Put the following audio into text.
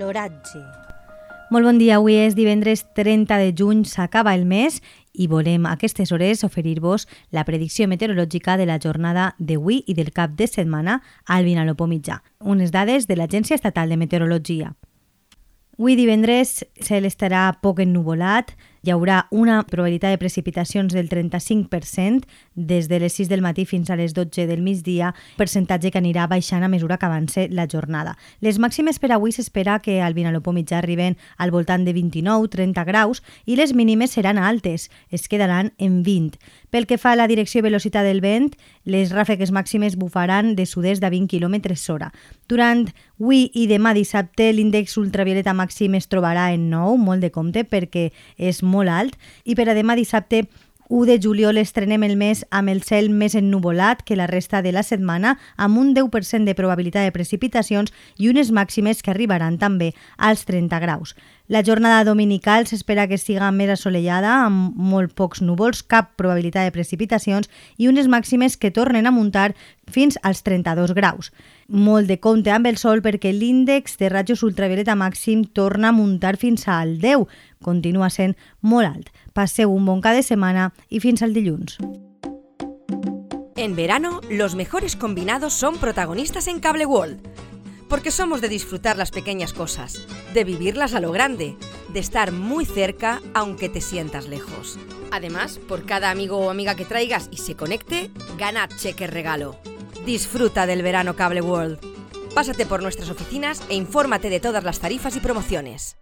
L'oratge. Molt bon dia, avui és divendres 30 de juny, s'acaba el mes i volem a aquestes hores oferir-vos la predicció meteorològica de la jornada d'avui i del cap de setmana al Vinalopó mitjà, unes dades de l'Agència Estatal de Meteorologia. Avui divendres cel estarà poc ennuvolat, hi haurà una probabilitat de precipitacions del 35% des de les 6 del matí fins a les 12 del migdia, percentatge que anirà baixant a mesura que avance la jornada. Les màximes per avui s'espera que al Vinalopó mitjà arriben al voltant de 29-30 graus i les mínimes seran altes, es quedaran en 20. Pel que fa a la direcció i velocitat del vent, les ràfegues màximes bufaran de sud-est de 20 km hora. Durant avui i demà dissabte l'índex ultravioleta màxim es trobarà en 9, molt de compte, perquè és alt i per a demà dissabte 1 de juliol estrenem el mes amb el cel més ennuvolat que la resta de la setmana, amb un 10% de probabilitat de precipitacions i unes màximes que arribaran també als 30 graus. La jornada dominical s'espera que siga més assolellada, amb molt pocs núvols, cap probabilitat de precipitacions i unes màximes que tornen a muntar fins als 32 graus. Molt de compte amb el sol perquè l'índex de rajos ultravioleta màxim torna a muntar fins al 10, continua sent molt alt. Passeu un bon cap de setmana i fins al dilluns. En verano, los mejores combinados son protagonistas en Cable World. Porque somos de disfrutar las pequeñas cosas, de vivirlas a lo grande, de estar muy cerca aunque te sientas lejos. Además, por cada amigo o amiga que traigas y se conecte, gana cheque regalo. Disfruta del verano Cable World. Pásate por nuestras oficinas e infórmate de todas las tarifas y promociones.